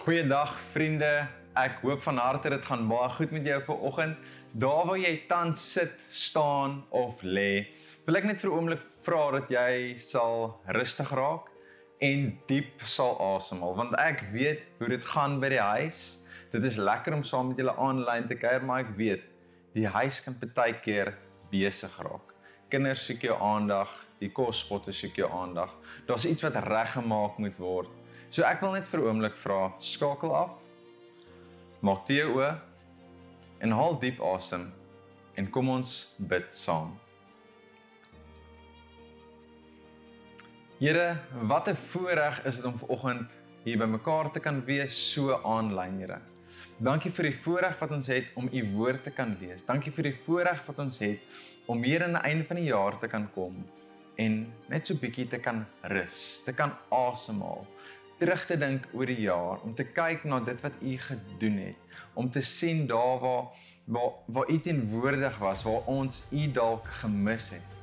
Goeiedag vriende. Ek hoop van harte dit gaan baie goed met jou vanoggend. Daar waar jy tans sit, staan of lê, wil ek net vir 'n oomblik vra dat jy sal rustig raak en diep sal asemhaal want ek weet hoe dit gaan by die huis. Dit is lekker om saam met julle aanlyn te kuier, maar ek weet die huis kan baie keer besig raak. Kinders soek jou aandag, die kospotte soek jou aandag. Daar's iets wat reggemaak moet word. So ek wil net vir 'n oomblik vra, skakel af. Maak toe jou oë en haal diep asem en kom ons bid saam. Here, wat 'n voorreg is dit om vanoggend hier bymekaar te kan wees so aanlyn, Here. Dankie vir die voorreg wat ons het om u woord te kan lees. Dankie vir die voorreg wat ons het om hier aan die einde van die jaar te kan kom en net so bietjie te kan rus, te kan asemhaal terug te dink oor die jaar, om te kyk na dit wat u gedoen het, om te sien daar waar waar waar u teenwoordig was, waar ons u dalk gemis het.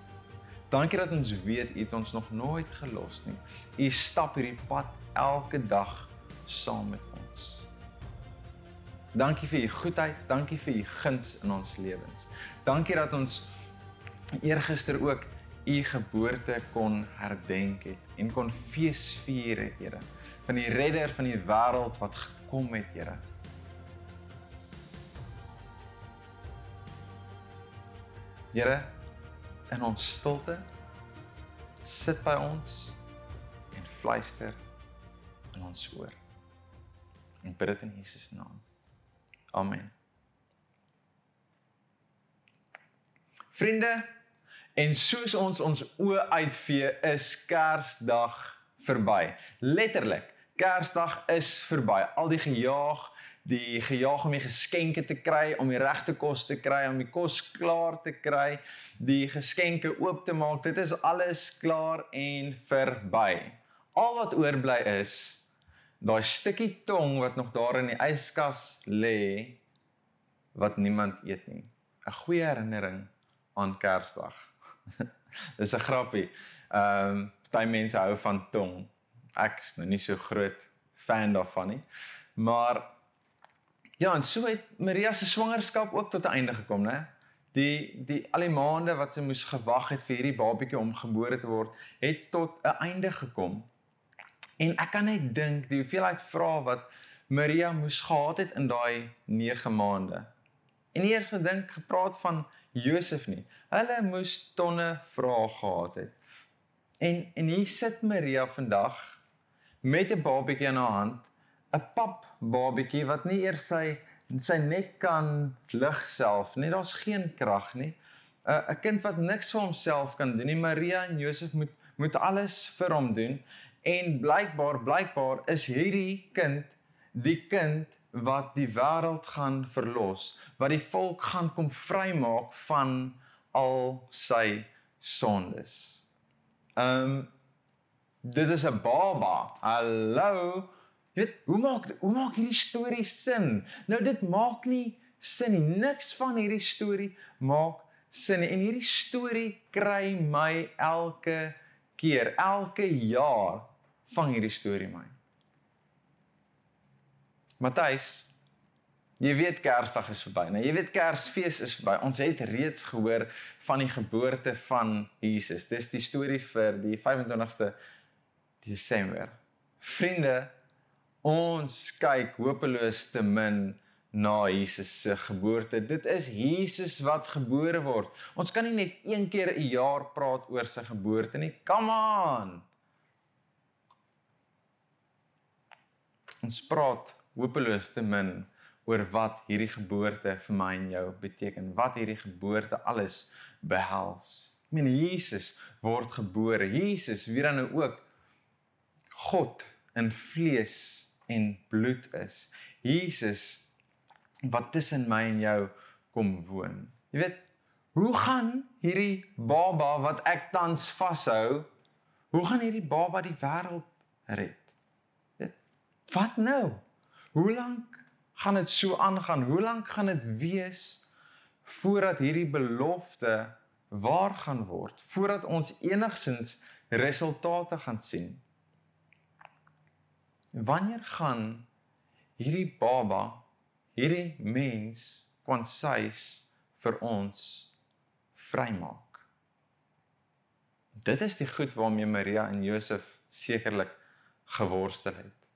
Dankie dat ons weet u het ons nog nooit gelos nie. U stap hierdie pad elke dag saam met ons. Dankie vir u goedheid, dankie vir u guns in ons lewens. Dankie dat ons eergister ook u geboorte kon herdenk het en kon feesvier het, Here van die redder van die wêreld wat gekom het, Here. Here, in ons stilte sit by ons en fluister in ons oor. En bid dit in Jesus naam. Amen. Vriende, en soos ons ons oë uitvee, is Kersdag verby. Letterlik Kersdag is verby. Al die gejaag, die gejaag om die geskenke te kry, om die regte kos te kry, om die kos klaar te kry, die geskenke oop te maak, dit is alles klaar en verby. Al wat oorbly is daai stukkie tong wat nog daar in die yskas lê wat niemand eet nie. 'n Goeie herinnering aan Kersdag. Dis 'n grappie. Ehm um, party mense hou van tong ek is nou nie so groot fan daarvan nie. Maar ja, en so het Maria se swangerskap ook tot 'n einde gekom, né? Die die al die maande wat sy moes gewag het vir hierdie babatjie om gebore te word, het tot 'n einde gekom. En ek kan net dink die hoeveelheid vrae wat Maria moes gehad het in daai 9 maande. En nie eers gedink gepraat van Josef nie. Hulle moes tonne vrae gehad het. En en hier sit Maria vandag met 'n babatjie in haar hand, 'n pap babatjie wat nie eers sy sy nek kan lig self nie. Daar's geen krag nie. 'n 'n kind wat niks vir homself kan doen nie. Maria en Josef moet moet alles vir hom doen en blykbaar blykbaar is hierdie kind die kind wat die wêreld gaan verlos, wat die volk gaan kom vrymaak van al sy sondes. Ehm um, dit is 'n baba. Hallo. Jy weet, hoe maak hoe maak hierdie storie sin? Nou dit maak nie sin nie. Niks van hierdie storie maak sin nie. En hierdie storie kry my elke keer, elke jaar vang hierdie storie my. Matthys Jy weet Kersdag is verby. Nou jy weet Kersfees is verby. Ons het reeds gehoor van die geboorte van Jesus. Dis die storie vir die 25ste Desember. Vriende, ons kyk hopeloos te min na Jesus se geboorte. Dit is Jesus wat gebore word. Ons kan nie net een keer 'n jaar praat oor sy geboorte nie. Come on. Ons praat hopeloos te min oor wat hierdie geboorte vir my en jou beteken. Wat hierdie geboorte alles behels. Ek meen Jesus word gebore. Jesus wie dan nou ook God in vlees en bloed is. Jesus wat tussen my en jou kom woon. Jy weet, hoe gaan hierdie baba wat ek tans vashou, hoe gaan hierdie baba die wêreld red? Weet, wat nou? Hoe lank gaan dit so aangaan? Hoe lank gaan dit wees voordat hierdie belofte waar gaan word? Voordat ons enigsins resultate gaan sien? Wanneer gaan hierdie baba, hierdie mens kwansys vir ons vrymaak. Dit is die goed waarmee Maria en Josef sekerlik geworstel het.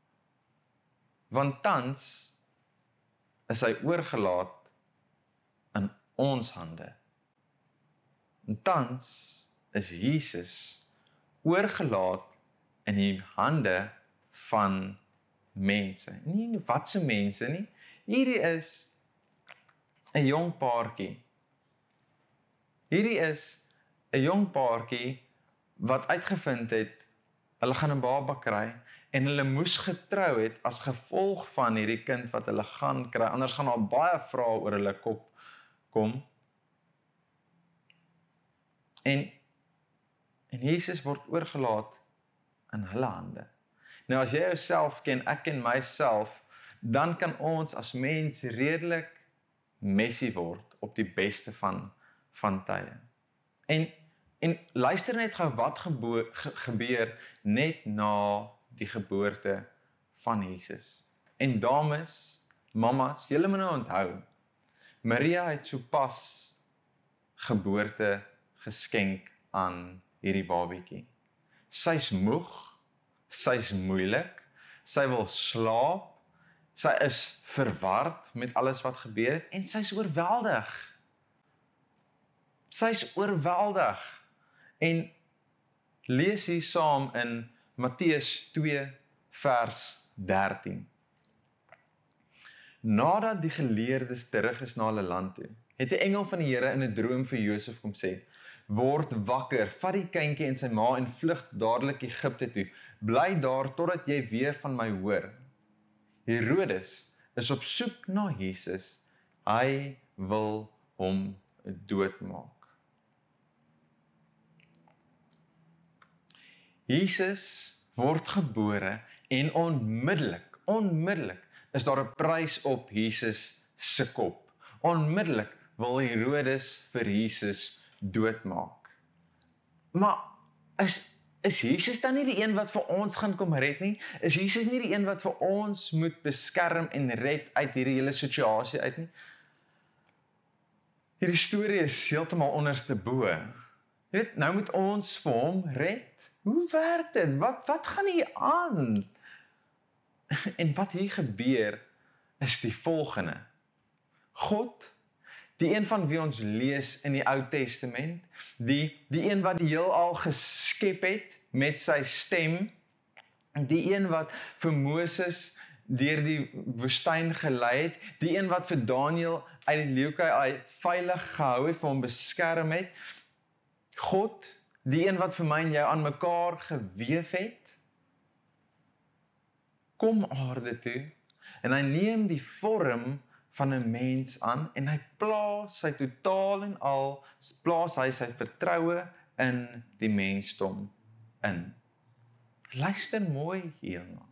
Want tans is hy oorgelaat in ons hande. En tans is Jesus oorgelaat in die hande van mense. Nie watse mense nie. Hierdie is 'n jong paartjie. Hierdie is 'n jong paartjie wat uitgevind het hulle gaan 'n baba kry en hulle moes getrou het as gevolg van hierdie kind wat hulle gaan kry. Anders gaan daar baie vrae oor hulle kop kom. En en Jesus word oorgelaat in hulle hande. Nou as jy jouself ken, ek ken myself, dan kan ons as mens redelik messy word op die beste van van tye. En en luister net gou wat gebo, ge, gebeur net na die geboorte van Jesus. En dames, mamas, julle moet nou onthou, Maria het sopas geboorte geskenk aan hierdie babietjie. Sy's moeg, sy's moeilik, sy wil slaap, sy is verward met alles wat gebeur het en sy's oorweldig. Sy's oorweldig. En lees hier saam in Matteus 2 vers 13. Nadat die geleerdes terug is na hulle land toe, het 'n engel van die Here in 'n droom vir Josef kom sê: "Word wakker, vat die kindjie en sy ma en vlug dadelik Egipte toe. Bly daar totdat jy weer van my hoor." Herodes is op soek na Jesus. Hy wil hom doodmaak. Jesus word gebore en onmiddellik, onmiddellik is daar 'n prys op Jesus se kop. Onmiddellik wil Herodes vir Jesus doodmaak. Maar is is Jesus dan nie die een wat vir ons gaan kom red nie? Is Jesus nie die een wat vir ons moet beskerm en red uit hierdie hele situasie uit nie? Hierdie storie is heeltemal onderste bo. Jy weet, nou moet ons vir hom red. Hoe werk dit? Wat wat gaan hier aan? En wat hier gebeur is die volgende. God, die een van wie ons lees in die Ou Testament, die die een wat die heelal geskep het met sy stem, die een wat vir Moses deur die woestyn gelei het, die een wat vir Daniël uit die leeukai uit veilig gehou het, vir hom beskerm het. God, die een wat vir my en jou aan mekaar gewewe het, kom aarde toe en hy neem die vorm van 'n mens aan en hy plaas sy totaal en al plaas hy sy vertroue in die mensdom in. Luister mooi hierna.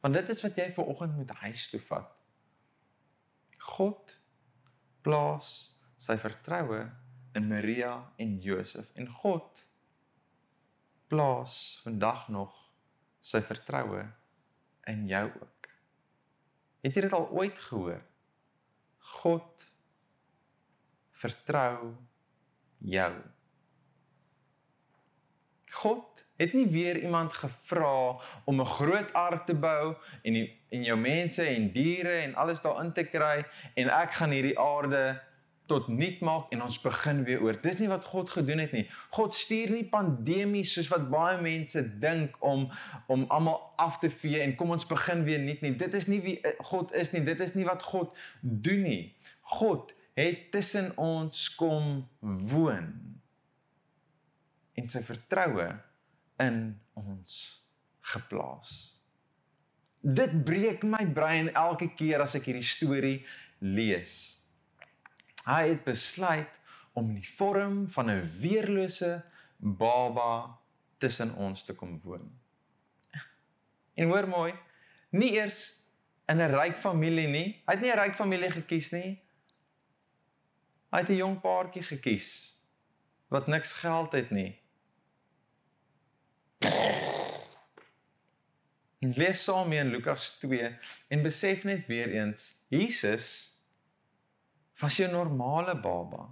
Want dit is wat jy ver oggend moet huis toe vat. God plaas sy vertroue in Maria en Josef en God plaas vandag nog sy vertroue in jou ook. Het jy dit al ooit gehoor? God vertrou jou. God het nie weer iemand gevra om 'n groot ark te bou en die, en jou mense en diere en alles daarin te kry en ek gaan hierdie aarde tot nik maak en ons begin weer oor. Dis nie wat God gedoen het nie. God stuur nie pandemies soos wat baie mense dink om om almal af te vee en kom ons begin weer nuut nie. Dit is nie wie eh, God is nie. Dit is nie wat God doen nie. God het tussen ons kom woon en sy vertroue in ons geplaas. Dit breek my brein elke keer as ek hierdie storie lees. Hy het besluit om in die vorm van 'n weerlose baba tussen ons te kom woon. En hoor mooi, nie eers in 'n ryk familie nie. Hy het nie 'n ryk familie gekies nie. Hy het 'n jong paartjie gekies wat niks geld het nie. Lees saam mee in Lukas 2 en besef net weer eens, Jesus was 'n normale baba.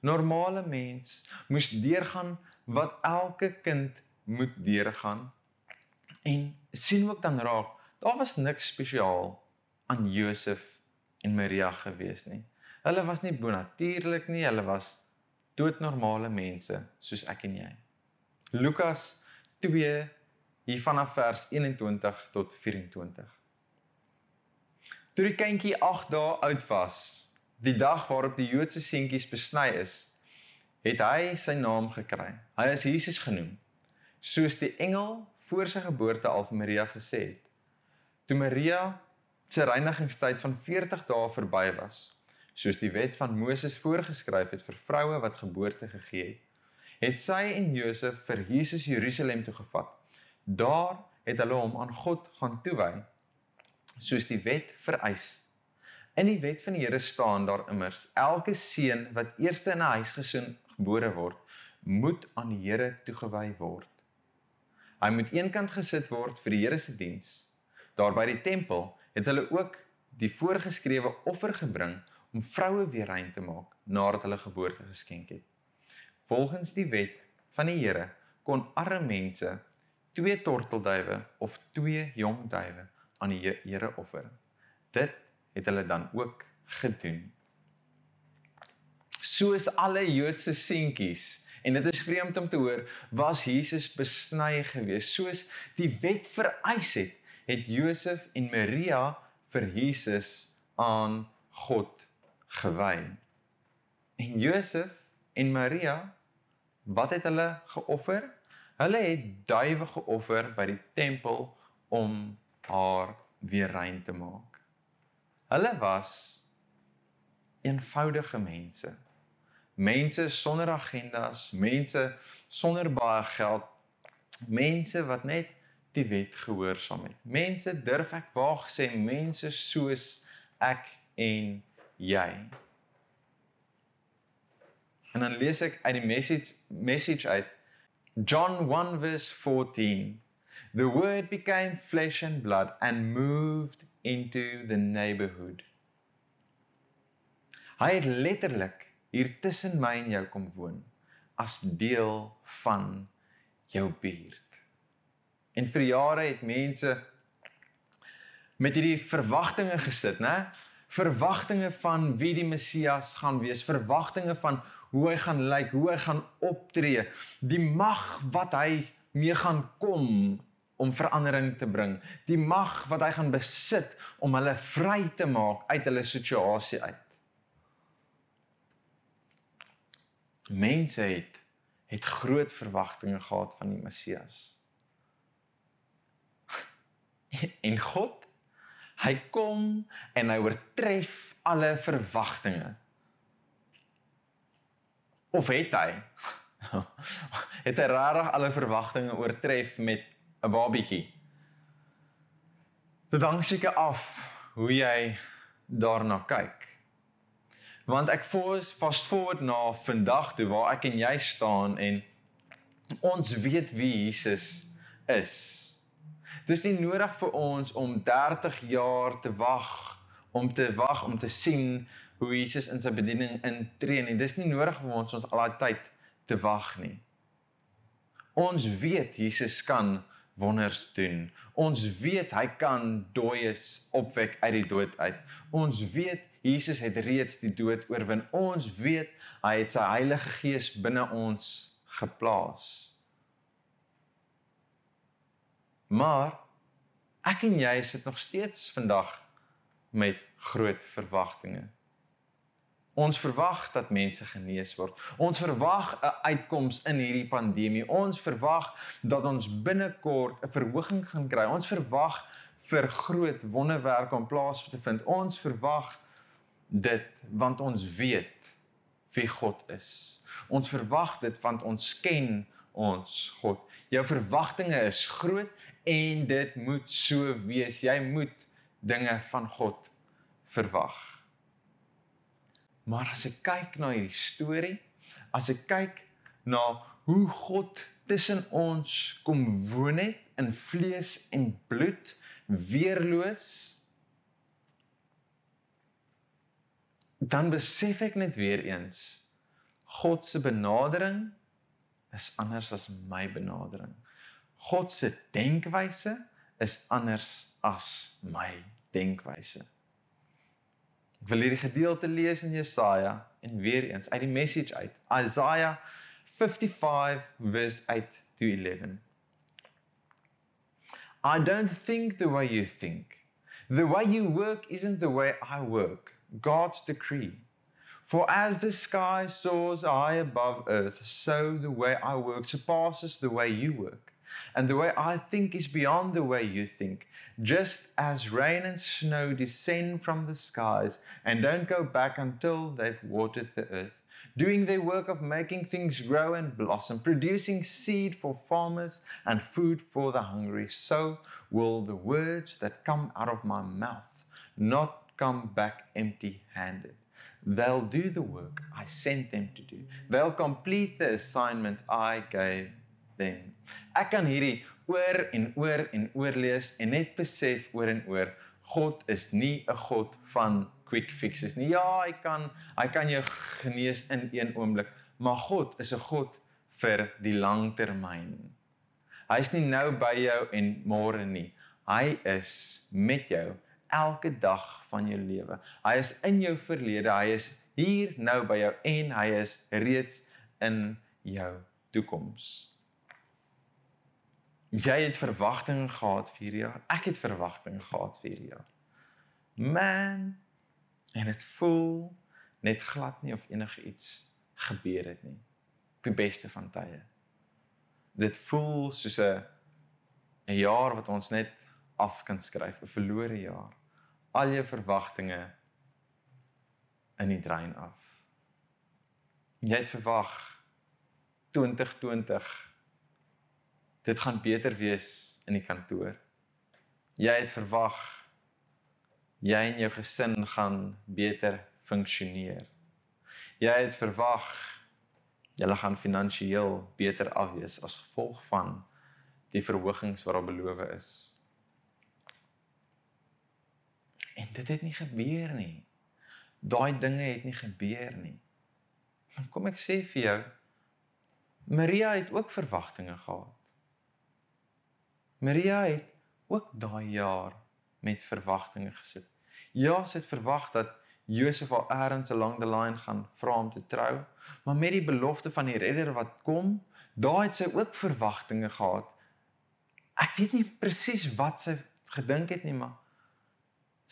Normale mens moes deurgaan wat elke kind moet deurgaan. En sien ook dan raak, daar was niks spesiaal aan Josef en Maria gewees nie. Hulle was nie bonatuurlik nie, hulle was doodnormale mense soos ek en jy. Lukas 2 hier vanaf vers 21 tot 24. Toe die kindjie 8 dae oud was, die dag waarop die Joodse seentjies besny is, het hy sy naam gekry. Hy is Jesus genoem, soos die engel voor sy geboorte al vir Maria gesê het. Toe Maria se reinigingstyd van 40 dae verby was, soos die wet van Moses voorgeskryf het vir vroue wat geboorte gegee het, het sy en Josef vir Jesus Jerusalem toe gevat. Daar het hulle hom aan God gaan toewy, soos die wet vereis. In die wet van die Here staan daar immers: elke seun wat eerste in 'n huisgesin gebore word, moet aan die Here toegewy word. Hy moet eenkant gesit word vir die Here se diens. Daar by die tempel het hulle ook die voorgeskrewe offer gebring om vroue weer rein te maak nadat hulle geboorte geskenk het. Volgens die wet van die Here kon arme mense twee tortelduwe of twee jong duwe aan die Here offer. Dit het hulle dan ook gedoen. Soos alle Joodse seentjies en dit is vreemd om te hoor, was Jesus besny gewees soos die wet vereis het, het Josef en Maria vir Jesus aan God gewy. En Josef en Maria, wat het hulle geoffer? Hulle het duwe geoffer by die tempel om haar weer rein te maak. Hulle was eenvoudige mense. Mense sonder agendas, mense sonder baie geld, mense wat net die wet gehoorsaam het. Mense durf ek waag sê mense soos ek en jy. En dan lees ek uit die message message uit John 1 verse 14. The word became flesh and blood and moved into the neighborhood. Hy het letterlik hier tussen my en jou kom woon as deel van jou buurt. En vir jare het mense met hierdie verwagtinge gesit, né? Verwagtinge van wie die Messias gaan wees, verwagtinge van hoe hy gaan lyk, hoe hy gaan optree, die mag wat hy mee gaan kom om verandering te bring, die mag wat hy gaan besit om hulle vry te maak uit hulle situasie uit. Mense het het groot verwagtinge gehad van die Messias. En God, hy kom en hy oortref alle verwagtinge. Of het hy? het hy regtig alle verwagtinge oortref met 'n babietjie? Dit hang seker af hoe jy daarna kyk. Want ek fokus fast forward na vandag toe waar ek en jy staan en ons weet wie Jesus is. Dis nie nodig vir ons om 30 jaar te wag om te wag om te sien hoe Jesus in sy bediening intree nie. Dis nie nodig vir ons ons al daai tyd te wag nie. Ons weet Jesus kan wonders doen. Ons weet hy kan dooies opwek uit die dood uit. Ons weet Jesus het reeds die dood oorwin. Ons weet hy het sy Heilige Gees binne ons geplaas. Maar ek en jy sit nog steeds vandag met groot verwagtinge. Ons verwag dat mense genees word. Ons verwag 'n uitkoms in hierdie pandemie. Ons verwag dat ons binnekort 'n verhoging gaan kry. Ons verwag vir groot wonderwerke om plaas te vind. Ons verwag dit want ons weet wie God is. Ons verwag dit want ons ken ons God. Jou verwagtinge is groot en dit moet so wees. Jy moet dinge van God verwag. Maar as ek kyk na hierdie storie, as ek kyk na hoe God tussen ons kom woon het in vlees en bloed, weerloos, dan besef ek net weer eens God se benadering is anders as my benadering. God se denkwyse is anders as my denkwyse. Ek wil hierdie gedeelte lees in Jesaja en weer eens uit die message uit. Isaiah 55 verse 8 to 11. I don't think the way you think. The way you work isn't the way I work. God's decree. For as the sky soars high above earth, so the way I work surpasses the way you work. And the way I think is beyond the way you think. Just as rain and snow descend from the skies and don't go back until they've watered the earth, doing their work of making things grow and blossom, producing seed for farmers and food for the hungry, so will the words that come out of my mouth not come back empty handed. They'll do the work I sent them to do. They'll complete the assignment I gave them. Ek kan hierdie oor en oor en oor lees en net besef oor en oor God is nie 'n God van quick fixes nie. Ja, hy kan hy kan jou genees in een oomblik, maar God is 'n God vir die langtermyn. Hy's nie nou by jou en môre nie. Hy is met jou elke dag van jou lewe. Hy is in jou verlede, hy is hier nou by jou en hy is reeds in jou toekoms. Jy het verwagtinge gehad vir hierdie jaar. Ek het verwagtinge gehad vir hierdie jaar. Man, en dit voel net glad nie of enigiets gebeur het nie. Op die beste van tye. Dit voel soos 'n 'n jaar wat ons net af kan skryf, 'n verlore jaar al jou verwagtinge in die drein af. Jy het verwag 2020 dit gaan beter wees in die kantoor. Jy het verwag jy en jou gesin gaan beter funksioneer. Jy het verwag julle gaan finansiëel beter afwees as gevolg van die verhogings wat daar beloof is. En dit het nie gebeur nie. Daai dinge het nie gebeur nie. Dan kom ek sê vir jou Maria het ook verwagtinge gehad. Maria het ook daai jaar met verwagtinge gesit. Ja, sy het verwag dat Josef al eers along the line gaan vra om te trou, maar met die belofte van die redder wat kom, daai het sy ook verwagtinge gehad. Ek weet nie presies wat sy gedink het nie, maar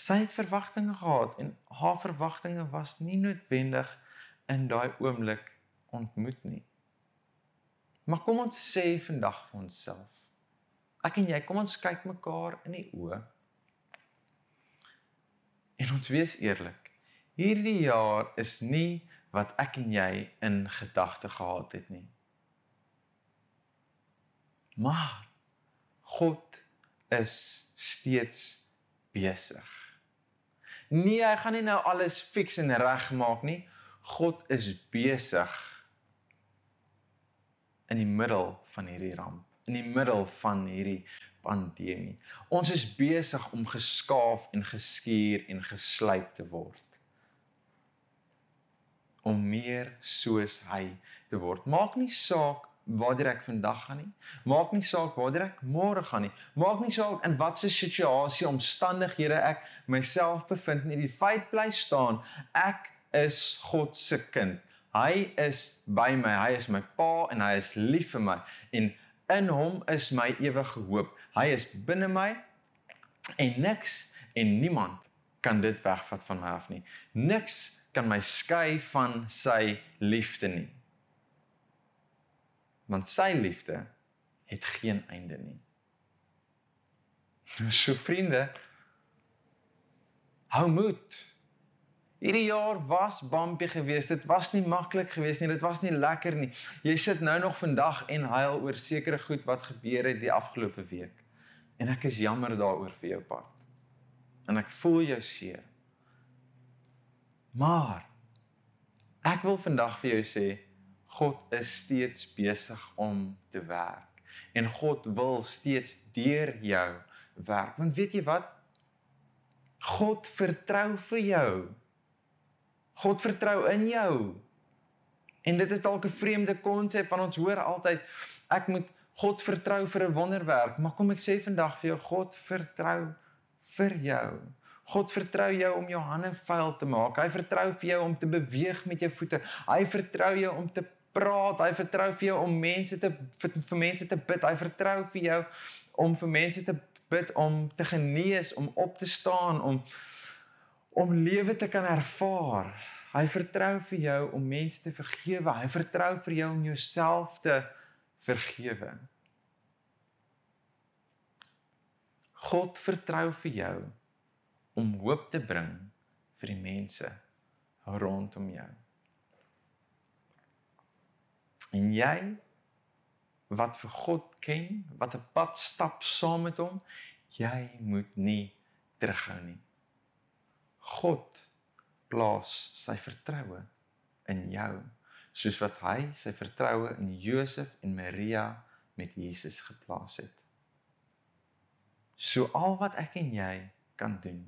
Sy het verwagtinge gehad en haar verwagtinge was nie noodwendig in daai oomblik ontmoet nie. Maar kom ons sê vandag vir onsself. Ek en jy, kom ons kyk mekaar in die oë. En ons wees eerlik. Hierdie jaar is nie wat ek en jy in gedagte gehad het nie. Maar God is steeds besig. Nee, hy gaan nie nou alles fix en regmaak nie. God is besig in die middel van hierdie ramp, in die middel van hierdie pandemie. Ons is besig om geskaaf en geskuur en geslyp te word om meer soos hy te word. Maak nie saak waar ek vandag gaan nie. Maak nie saak waar ek môre gaan nie. Maak nie saak in watter situasie, omstandighede ek myself bevind nie. Die feit bly staan, ek is God se kind. Hy is by my. Hy is my pa en hy is lief vir my en in hom is my ewige hoop. Hy is binne my en niks en niemand kan dit wegvat van my af nie. Niks kan my skei van sy liefde nie want sy liefde het geen einde nie. So vriende, hou moed. Hierdie jaar was bumpy geweest. Dit was nie maklik geweest nie. Dit was nie lekker nie. Jy sit nou nog vandag en huil oor sekere goed wat gebeur het die afgelope week. En ek is jammer daaroor vir jou part. En ek voel jou seer. Maar ek wil vandag vir jou sê God is steeds besig om te werk. En God wil steeds deur jou werk. Want weet jy wat? God vertrou vir jou. God vertrou in jou. En dit is dalk 'n vreemde konsep van ons hoor altyd ek moet God vertrou vir 'n wonderwerk, maar kom ek sê vandag vir jou God vertrou vir jou. God vertrou jou om jou hande vuil te maak. Hy vertrou vir jou om te beweeg met jou voete. Hy vertrou jou om te praat. Hy vertrou vir jou om mense te vir, vir mense te bid. Hy vertrou vir jou om vir mense te bid om te genees, om op te staan, om om lewe te kan ervaar. Hy vertrou vir jou om mense te vergewe. Hy vertrou vir jou om jouself te vergewe. God vertrou vir jou om hoop te bring vir die mense rondom jou. En jy wat vir God ken, wat 'n pad stap saam met hom, jy moet nie terughou nie. God plaas sy vertroue in jou, soos wat hy sy vertroue in Josef en Maria met Jesus geplaas het. So al wat ek en jy kan doen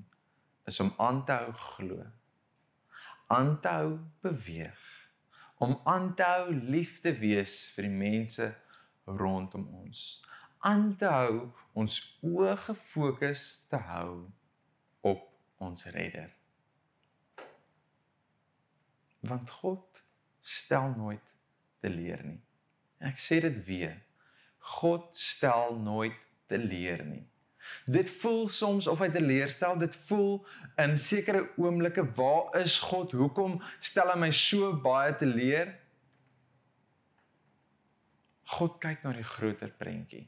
is om aan te hou glo. Aan te hou beweeg. Om aan te hou lief te wees vir die mense rondom ons. Aan te hou ons oë gefokus te hou ons Redder. Want God stel nooit teleur nie. Ek sê dit weer. God stel nooit teleur nie. Dit voel soms of hy teleurstel. Dit voel in sekere oomblikke, waar is God? Hoekom stel hy my so baie teleur? God kyk na die groter prentjie.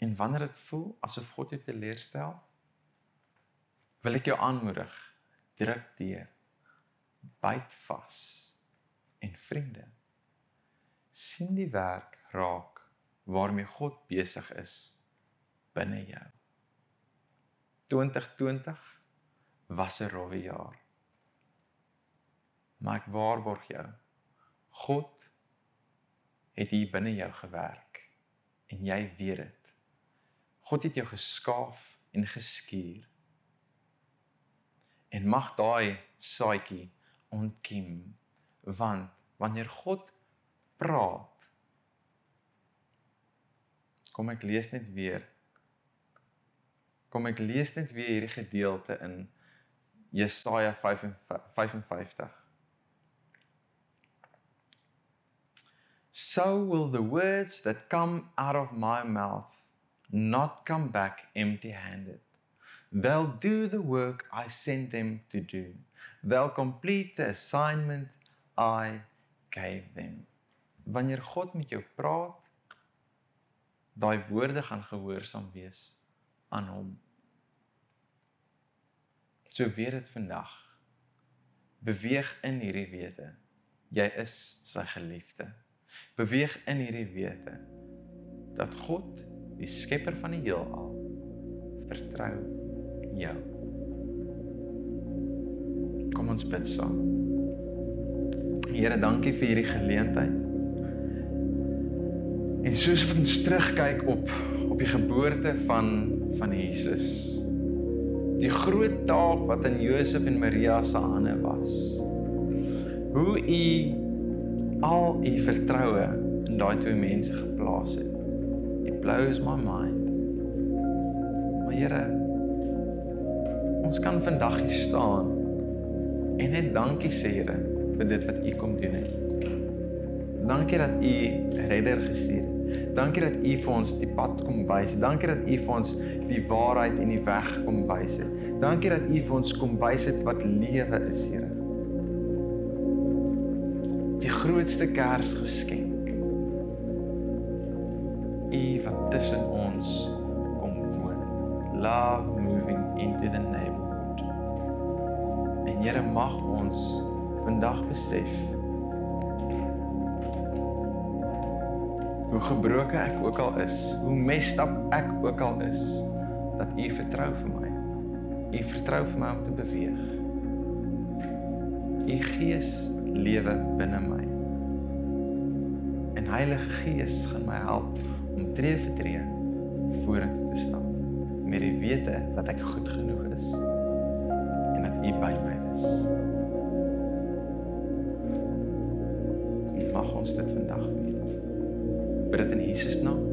En wanneer dit voel asof God jou teleurstel, wil ek jou aanmoedig, druk deur. Byt vas. En vriende, sien die werk raak waarmee God besig is binne jou. 2020 was 'n rowwe jaar. Maar ek waarborg jou, God het hier binne jou gewerk en jy weet dit. God het jou geskaaf en geskuur. En mag daai saadjie ontkiem want wanneer God praat. Kom ek lees net weer. Kom ek lees net weer hierdie gedeelte in Jesaja 55. So will the words that come out of my mouth not come back empty-handed. They'll do the work I sent them to do. They'll complete the assignment I gave them wanneer God met jou praat, daai woorde gaan gehoorsaam wees aan hom. So weet dit vandag. Beweeg in hierdie wete. Jy is sy geliefde. Beweeg in hierdie wete dat God, die skepper van die heelal, vertrou jou. Kom ons bid saam. Here, dankie vir hierdie geleentheid. En soos ons terugkyk op op die geboorte van van Jesus. Die groot taak wat in Josef en Maria se hande was. Hoe u al u vertroue in daai twee mense geplaas het. It blows my mind. Maar Here, ons kan vandag hier staan en net dankie sê Here vir dit wat u kom doen het. Dankie dat u redder gestuur het. Dankie dat U vir ons die pad kom wys. Dankie dat U vir ons die waarheid en die weg kom wys het. Dankie dat U vir ons kom wys het wat lewe is, Here. Die grootste Kersgeskenk. U wat tussen ons kom woon. Love moving into the neighborhood. En Here mag ons vandag besef hoe gebroken ek ook al is, hoe messed up ek ook al is, dat U vertrou vir my. U vertrou vir my om te beweeg. U Gees lewe binne my. En Heilige Gees gaan my help tree vir tree vorentoe te stap met die wete dat ek goed genoeg is en dat U by my is. Mag ons dit vandag weet. Bid dit in Jesus naam.